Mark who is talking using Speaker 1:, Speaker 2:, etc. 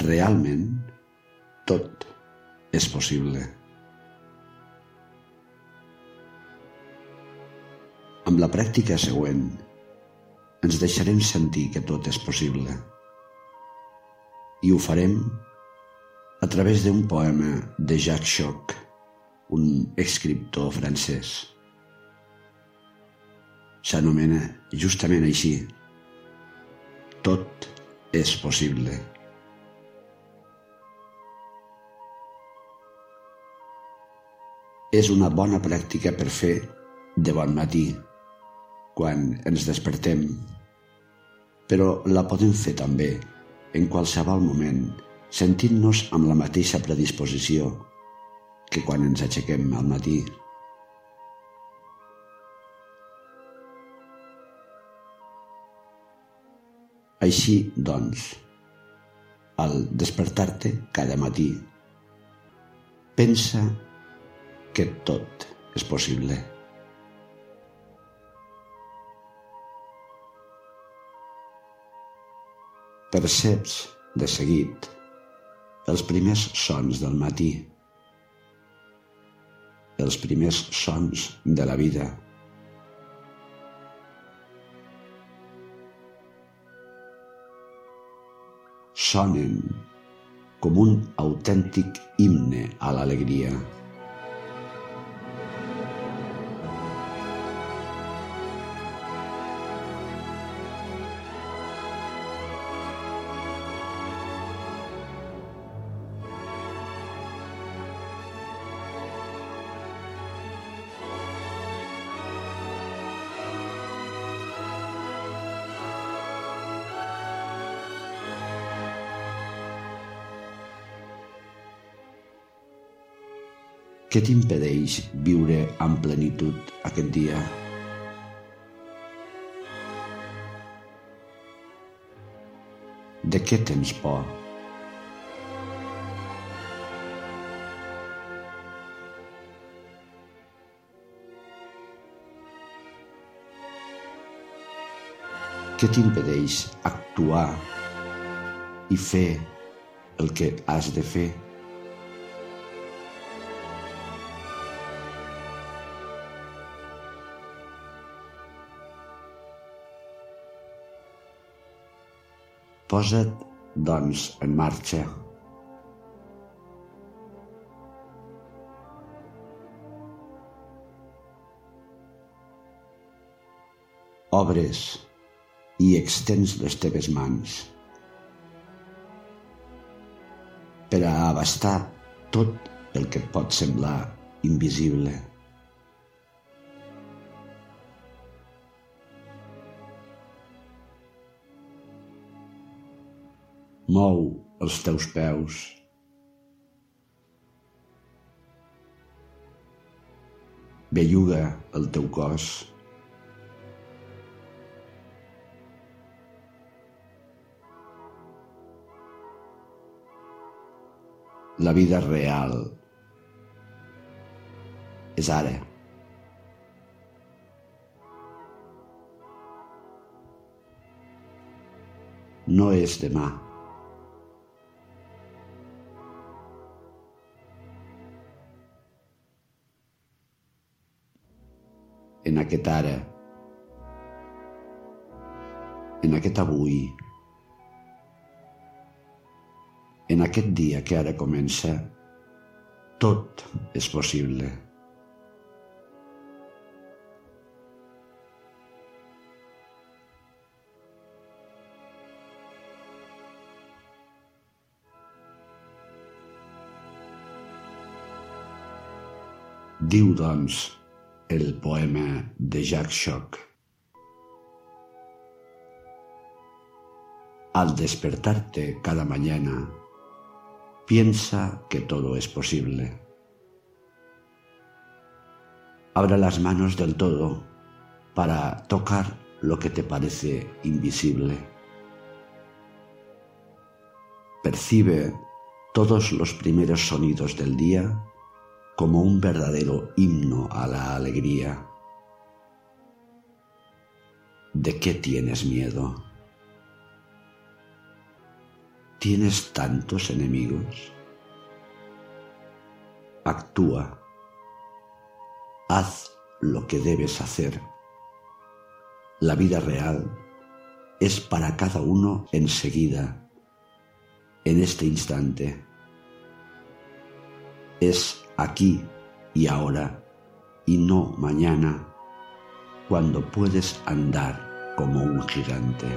Speaker 1: realment tot és possible. Amb la pràctica següent ens deixarem sentir que tot és possible. I ho farem a través d'un poema de Jacques Choc, un escriptor francès. S'anomena justament així. Tot és possible. És una bona pràctica per fer de bon matí, quan ens despertem, però la podem fer també en qualsevol moment, sentint-nos amb la mateixa predisposició que quan ens aixequem al matí. Així, doncs, al despertar-te cada matí, pensa que tot és possible. Perceps de seguit els primers sons del matí, els primers sons de la vida. Sonen com un autèntic himne a l'alegria. Què t'impedeix viure amb plenitud aquest dia? De què tens por? Què t'impedeix actuar i fer el que has de fer? Posa't, doncs, en marxa. Obres i extens les teves mans per a abastar tot el que et pot semblar invisible. Mou els teus peus. Belluga el teu cos. La vida real és ara. No és demà. En aquest ara, en aquest avui, en aquest dia que ara comença, tot és possible. Diu, doncs, el poema de Jacques Choc. Al despertarte cada mañana, piensa que todo es posible. Abre las manos del todo para tocar lo que te parece invisible. Percibe todos los primeros sonidos del día como un verdadero himno a la alegría. ¿De qué tienes miedo? ¿Tienes tantos enemigos? Actúa. Haz lo que debes hacer. La vida real es para cada uno enseguida, en este instante. Es aquí y ahora y no mañana, cuando puedes andar como un gigante.